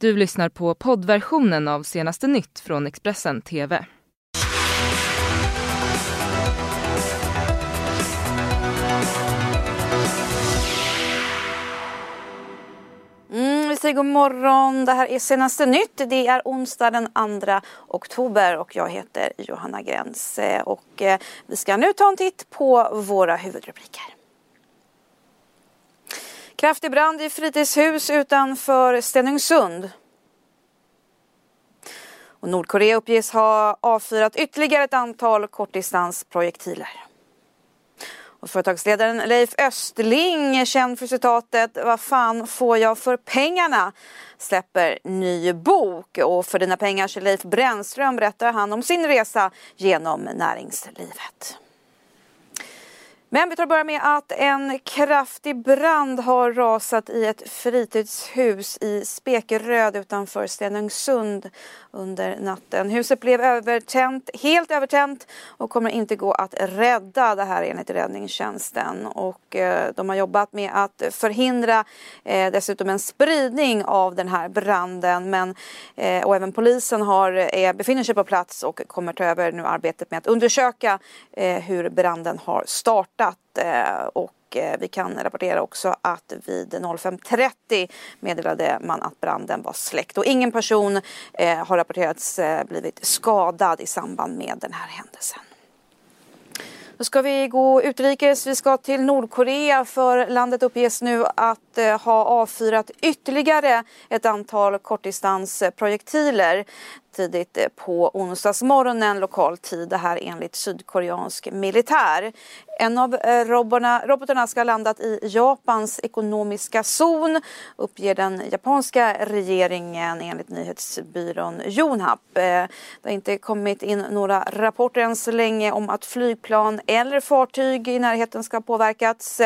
Du lyssnar på poddversionen av senaste nytt från Expressen TV. Mm, vi säger god morgon. Det här är senaste nytt. Det är onsdag den 2 oktober och jag heter Johanna Gräns. Och eh, vi ska nu ta en titt på våra huvudrubriker. Kraftig brand i fritidshus utanför Stenungsund. Och Nordkorea uppges ha avfyrat ytterligare ett antal kortdistansprojektiler. Och företagsledaren Leif Östling, känd för citatet Vad fan får jag för pengarna? släpper ny bok och för dina pengar Leif Brännström berättar han om sin resa genom näringslivet. Men vi tar och börjar med att en kraftig brand har rasat i ett fritidshus i Spekeröd utanför Stenungsund under natten. Huset blev övertänt, helt övertänt och kommer inte gå att rädda. Det här enligt räddningstjänsten. Och eh, de har jobbat med att förhindra eh, dessutom en spridning av den här branden. Men, eh, och även polisen har, eh, befinner sig på plats och kommer ta över nu arbetet med att undersöka eh, hur branden har startat startat eh, och eh, vi kan rapportera också att vid 05.30 meddelade man att branden var släckt och ingen person eh, har rapporterats blivit skadad i samband med den här händelsen. Då ska vi gå utrikes. Vi ska till Nordkorea för landet uppges nu att ha avfyrat ytterligare ett antal kortdistansprojektiler tidigt eh, på onsdagsmorgonen lokal tid. Det här enligt sydkoreansk militär. En av eh, robotarna, robotarna ska ha landat i Japans ekonomiska zon uppger den japanska regeringen enligt nyhetsbyrån Yonhap. Eh, det har inte kommit in några rapporter än så länge om att flygplan eller fartyg i närheten ska ha påverkats.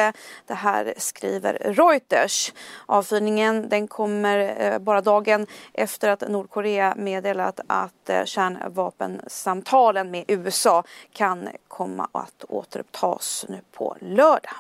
Det här skriver Reuters. Avfyrningen den kommer bara dagen efter att Nordkorea meddelat att eh, kärnvapensamtalen med USA kan komma att återupptas nu på lördag.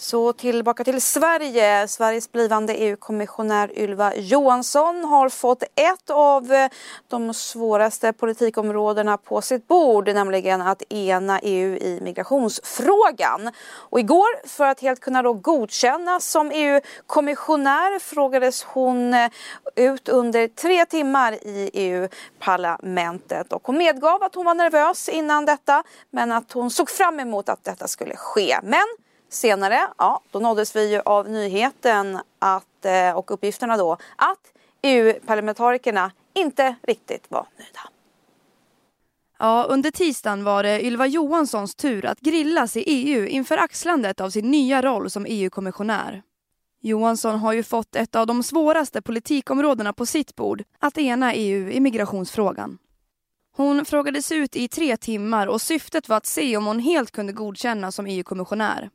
Så tillbaka till Sverige. Sveriges blivande EU-kommissionär Ylva Johansson har fått ett av eh, de svåraste politikområdena på sitt bord, nämligen att ena EU i migrationsfrågan. Och igår, för att helt kunna då godkännas som EU-kommissionär, frågades hon eh, ut under tre timmar i EU-parlamentet. Och hon medgav att hon var nervös innan detta, men att hon såg fram emot att detta skulle ske. Men Senare, ja, då nåddes vi ju av nyheten att, eh, och uppgifterna då att EU-parlamentarikerna inte riktigt var nöjda. Ja, under tisdagen var det Ylva Johanssons tur att grillas i EU inför axlandet av sin nya roll som EU-kommissionär. Johansson har ju fått ett av de svåraste politikområdena på sitt bord, att ena EU i migrationsfrågan. Hon frågades ut i tre timmar och syftet var att se om hon helt kunde godkännas som EU-kommissionär.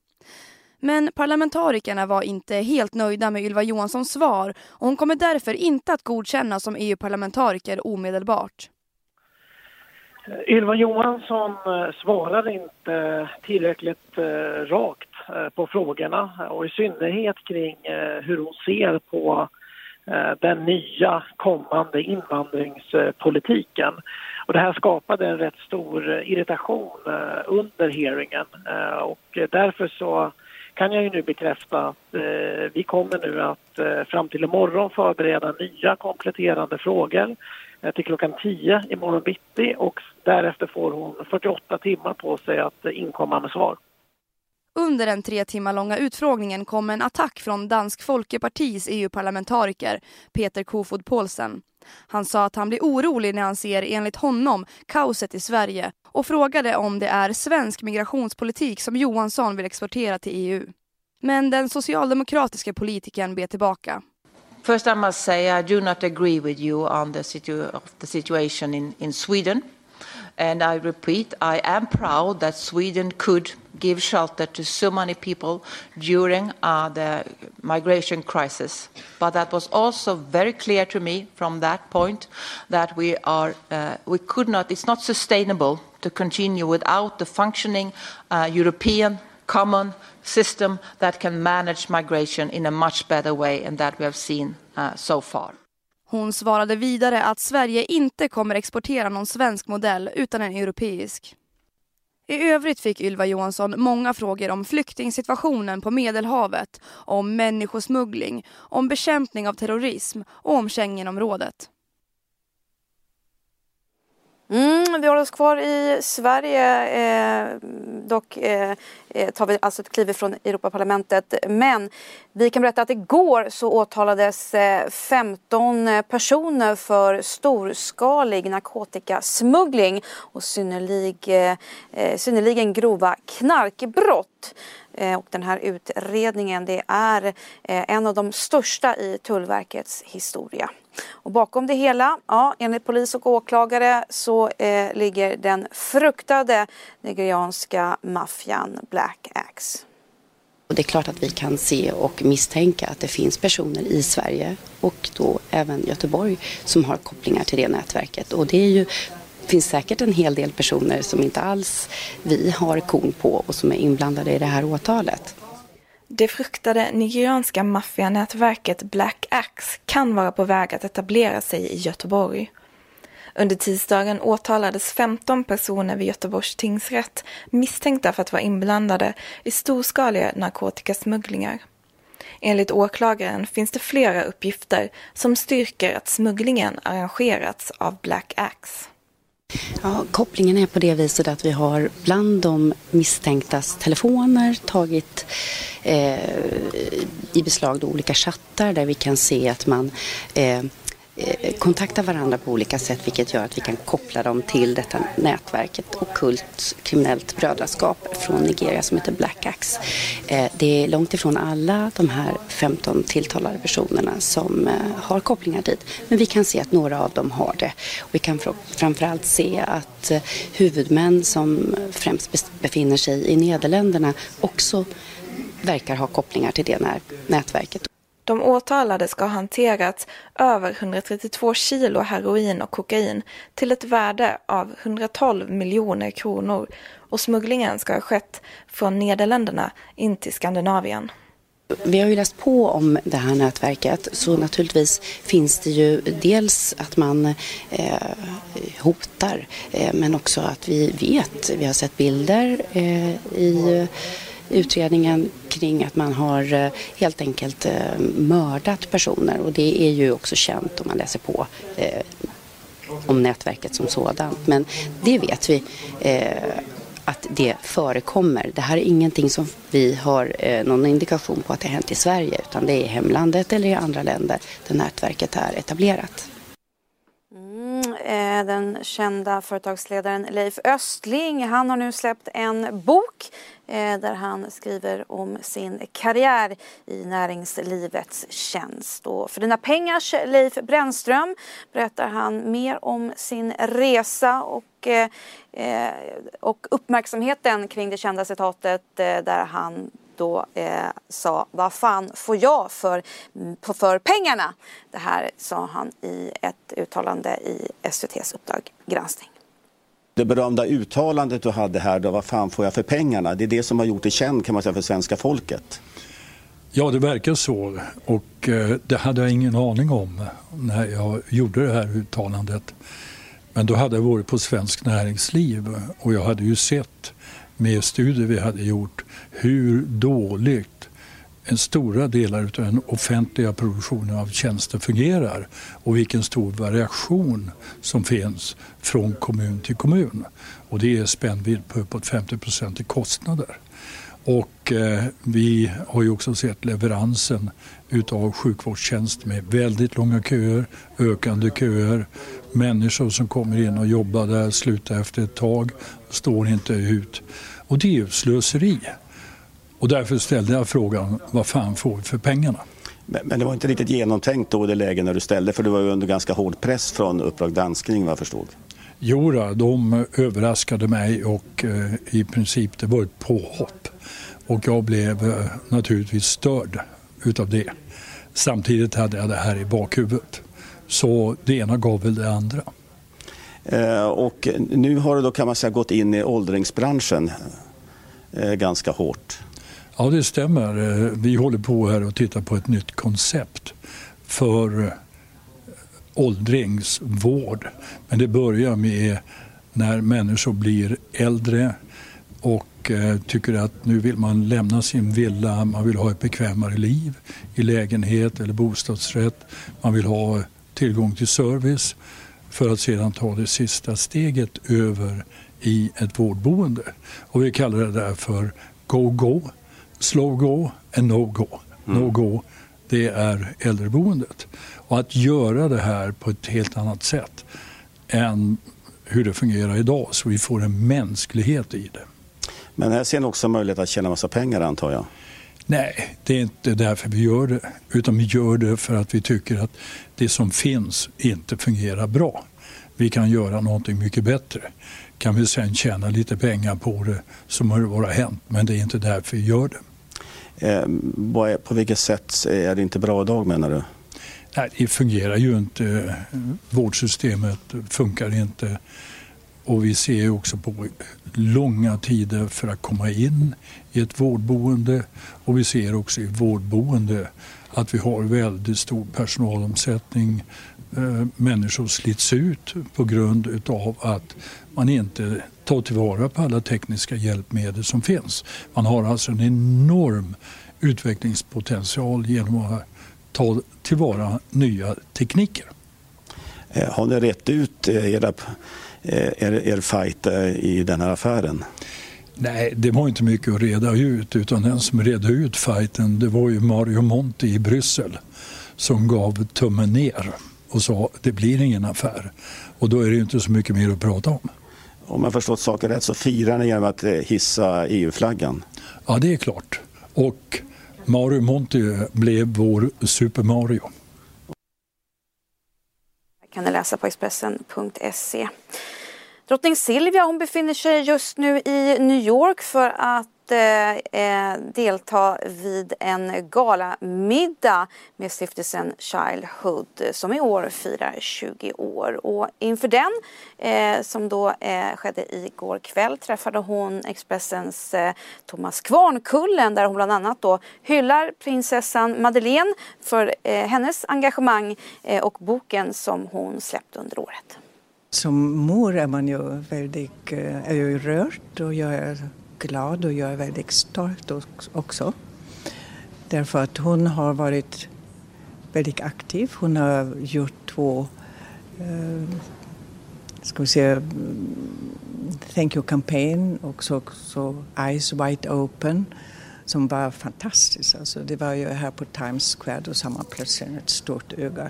Men parlamentarikerna var inte helt nöjda med Ylva Johanssons svar och hon kommer därför inte att godkännas som EU-parlamentariker omedelbart. Ylva Johansson eh, svarar svarade inte tillräckligt eh, rakt eh, på frågorna och i synnerhet kring hur hon ser på Eh, den nya kommande invandringspolitiken. Och det här skapade en rätt stor irritation eh, under hearingen eh, och därför så kan jag ju nu bekräfta att vi kommer nu att fram till imorgon förbereda nya kompletterande frågor till klockan 10 imorgon bitti och därefter får hon 48 timmar på sig att inkomma med svar. Under den tre timmar långa utfrågningen kom en attack från Dansk Folkepartis EU-parlamentariker Peter Kofod Poulsen. Han sa att han blir orolig när han ser, enligt honom, kaoset i Sverige och frågade om det är svensk migrationspolitik som Johansson vill exportera till EU. Men den socialdemokratiska politikern ber tillbaka. First I must say I do not agree with you on the, situ the situation in, in Sweden. And I repeat, I am proud that Sweden could give shelter to so many people during uh, the migration crisis. But that was also very clear to me from that point that we are, uh, we could not, it's not sustainable to continue without the functioning uh, European common system that can manage migration in a much better way and that we have seen uh, so far. Hon svarade vidare att Sverige inte kommer exportera någon svensk modell utan en europeisk. I övrigt fick Ylva Johansson många frågor om flyktingsituationen på Medelhavet, om människosmuggling, om bekämpning av terrorism och om Schengenområdet. Mm, vi håller oss kvar i Sverige. Eh, dock eh, eh tar vi alltså ett kliv från Europaparlamentet. Men vi kan berätta att igår så åtalades eh, 15 personer för storskalig narkotikasmuggling och synnerlig, eh, eh, synnerligen grova knarkbrott. Eh, och den här utredningen det är en av de största i Tullverkets historia. Och bakom det hela, ja, enligt polis och åklagare så eh, ligger den fruktade nigerianska maffian Black Axe. Och det är klart att vi kan se och misstänka att det finns personer i Sverige och då även Göteborg som har kopplingar till det nätverket. Och det är ju finns säkert en hel del personer som inte alls vi har kon på och som är inblandade i det här åtalet. Det fruktade nigerianska maffianätverket Black Axe kan vara på väg att etablera sig i Göteborg. Under tisdagen åtalades 15 personer vid Göteborgs tingsrätt misstänkta för att vara inblandade i storskaliga narkotikasmugglingar. Enligt åklagaren finns det flera uppgifter som styrker att smugglingen arrangerats av Black Axe. Ja, kopplingen är på det viset att vi har bland de misstänktas telefoner tagit eh, i beslag olika chattar där vi kan se att man eh, kontaktar kontakta varandra på olika sätt vilket gör att vi kan koppla dem till detta nätverket Okult kriminellt brödraskap från Nigeria som heter Black Axe. Eh, det är långt ifrån alla de här 15 tilltalade personerna som eh, har kopplingar dit men vi kan se att några av dem har det. vi kan framförallt se att huvudmän som främst befinner sig i Nederländerna också verkar ha kopplingar till det nätverket. De åtalade ska ha hanterat över 132 kilo heroin och kokain till ett värde av 112 miljoner kronor och smugglingen ska ha skett från Nederländerna in till Skandinavien. Vi har ju läst på om det här nätverket så naturligtvis finns det ju dels att man eh, hotar eh, men också att vi vet, vi har sett bilder eh, i utredningen kring att man har eh, helt enkelt eh, mördat personer och det är ju också känt om man läser på eh, om nätverket som sådant. Men det vet vi eh, att det förekommer. Det här är ingenting som vi har någon indikation på att det har hänt i Sverige utan det är i hemlandet eller i andra länder där nätverket är etablerat. Eh, den kända företagsledaren Leif Östling han har nu släppt en bok eh, där han skriver om sin karriär i näringslivets tjänst. Och för dina pengars Leif Brännström berättar han mer om sin resa och, eh, eh och uppmärksamheten kring det kända citatet eh, där han då eh, sa vad fan får jag för, för pengarna? Det här sa han i ett uttalande i SVTs Uppdrag granskning. Det berömda uttalandet du hade här, då, vad fan får jag för pengarna? Det är det som har gjort dig känd kan man säga för svenska folket. Ja, det verkar så. Och eh, det hade jag ingen aning om när jag gjorde det här uttalandet. Men då hade jag varit på Svensk Näringsliv och jag hade ju sett med studier vi hade gjort hur dåligt en stora delar av den offentliga produktionen av tjänster fungerar och vilken stor variation som finns från kommun till kommun. Och det är spännvidd på uppåt 50 procent i kostnader. Och eh, vi har ju också sett leveransen utav sjukvårdstjänster med väldigt långa köer, ökande köer, människor som kommer in och jobbar där, slutar efter ett tag, står inte ut. Och det är ju slöseri. Och därför ställde jag frågan, vad fan får vi för pengarna? Men, det var inte riktigt genomtänkt då i det läge när du ställde, för du var ju under ganska hård press från Uppdrag granskning vad jag förstod. Jo, de överraskade mig och eh, i princip det var ett påhopp. Och jag blev eh, naturligtvis störd utav det. Samtidigt hade jag det här i bakhuvudet. Så det ena gav väl det andra. Eh, och nu har du då kan man säga gått in i åldringsbranschen eh, ganska hårt. Ja, det stämmer. Eh, vi håller på här och tittar på ett nytt koncept för åldringsvård. Men det börjar med när människor blir äldre och tycker att nu vill man lämna sin villa, man vill ha ett bekvämare liv i lägenhet eller bostadsrätt. Man vill ha tillgång till service för att sedan ta det sista steget över i ett vårdboende. Och vi kallar det där för go-go, slow-go och no-go. Mm. No-go, det är äldreboendet. Och att göra det här på ett helt annat sätt än hur det fungerar idag så vi får en mänsklighet i det. Men här ser ni också möjlighet att tjäna massa pengar antar jag? Nej, det är inte därför vi gör det. Utan vi gör det för att vi tycker att det som finns inte fungerar bra. Vi kan göra någonting mycket bättre. Kan vi sen tjäna lite pengar på det så må det vara hänt. Men det är inte därför vi gör det. Eh, på vilket sätt är det inte bra idag menar du? Nej, det fungerar ju inte. Vårdsystemet funkar inte. Och vi ser också på långa tider för att komma in i ett vårdboende. Och vi ser också i vårdboende att vi har väldigt stor personalomsättning. Eh, människor slits ut på grund av att man inte tar tillvara på alla tekniska hjälpmedel som finns. Man har alltså en enorm utvecklingspotential genom att ta tillvara nya tekniker. Eh, har ni rätt ut eh, era, er, er fight i den här affären? Nej, det var inte mycket att reda ut utan den som redde ut fighten det var ju Mario Monti i Bryssel som gav tummen ner och sa det blir ingen affär. Och då är det inte så mycket mer att prata om. Om jag förstått saken rätt så firar ni genom att eh, hissa EU-flaggan? Ja, det är klart. Och Mario Monti blev vår Super Mario kan ni läsa på Expressen.se. Drottning Silvia hon befinner sig just nu i New York för att att eh, eh, delta vid en galamiddag med stiftelsen Childhood som i år firar 20 år. Och inför den, eh, som då eh, skedde igår kväll, träffade hon Expressens eh, Thomas Kvarnkullen där hon bland annat då hyllar prinsessan Madeleine för eh, hennes engagemang eh, och boken som hon släppt under året. Som mor är man ju väldigt eh, är ju rörd och jag är glad och jag är väldigt stolt också. Därför att hon har varit väldigt aktiv. Hon har gjort två eh, ska vi säga, Thank you campaign och så, så Eyes Wide Open som var fantastiskt. Alltså, det var ju här på Times Square då sa man plötsligt ett stort öga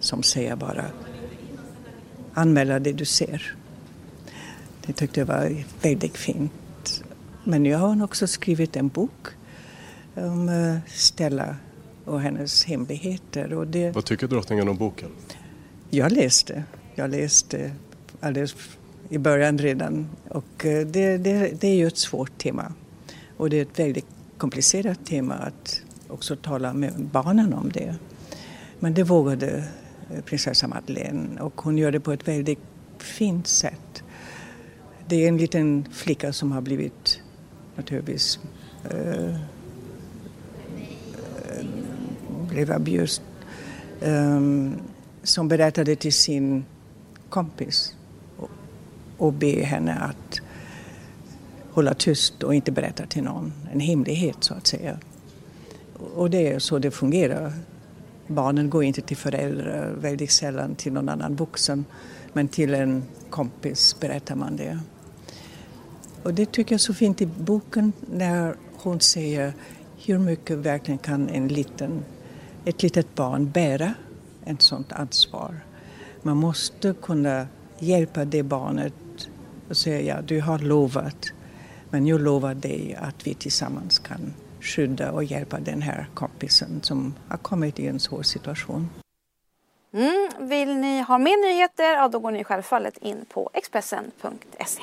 som säger bara anmäla det du ser. Det tyckte jag var väldigt fint. Men nu har hon också skrivit en bok om eh, Stella och hennes hemligheter. Och det... Vad tycker drottningen om boken? Jag läste. Jag läste alldeles i början redan. Och eh, det, det, det är ju ett svårt tema. Och det är ett väldigt komplicerat tema att också tala med barnen om det. Men det vågade eh, prinsessa Madeleine och hon gör det på ett väldigt fint sätt. Det är en liten flicka som har blivit naturligtvis eh, blev abused. eh, ehm, som berättade till sin kompis och, och be henne att hålla tyst och inte berätta till någon. En hemlighet så att säga. Och det är så det fungerar. Barnen går inte till föräldrar, väldigt sällan till någon annan vuxen. Men till en kompis berättar man det. Och det tycker jag är så fint i boken när hon säger hur mycket verkligen kan en liten, ett litet barn bära ett sådant ansvar. Man måste kunna hjälpa det barnet och säga ja, du har lovat men jag lovar dig att vi tillsammans kan skydda och hjälpa den här kompisen som har kommit i en svår situation. Mm, vill ni ha mer nyheter, ja, då går ni självfallet in på Expressen.se.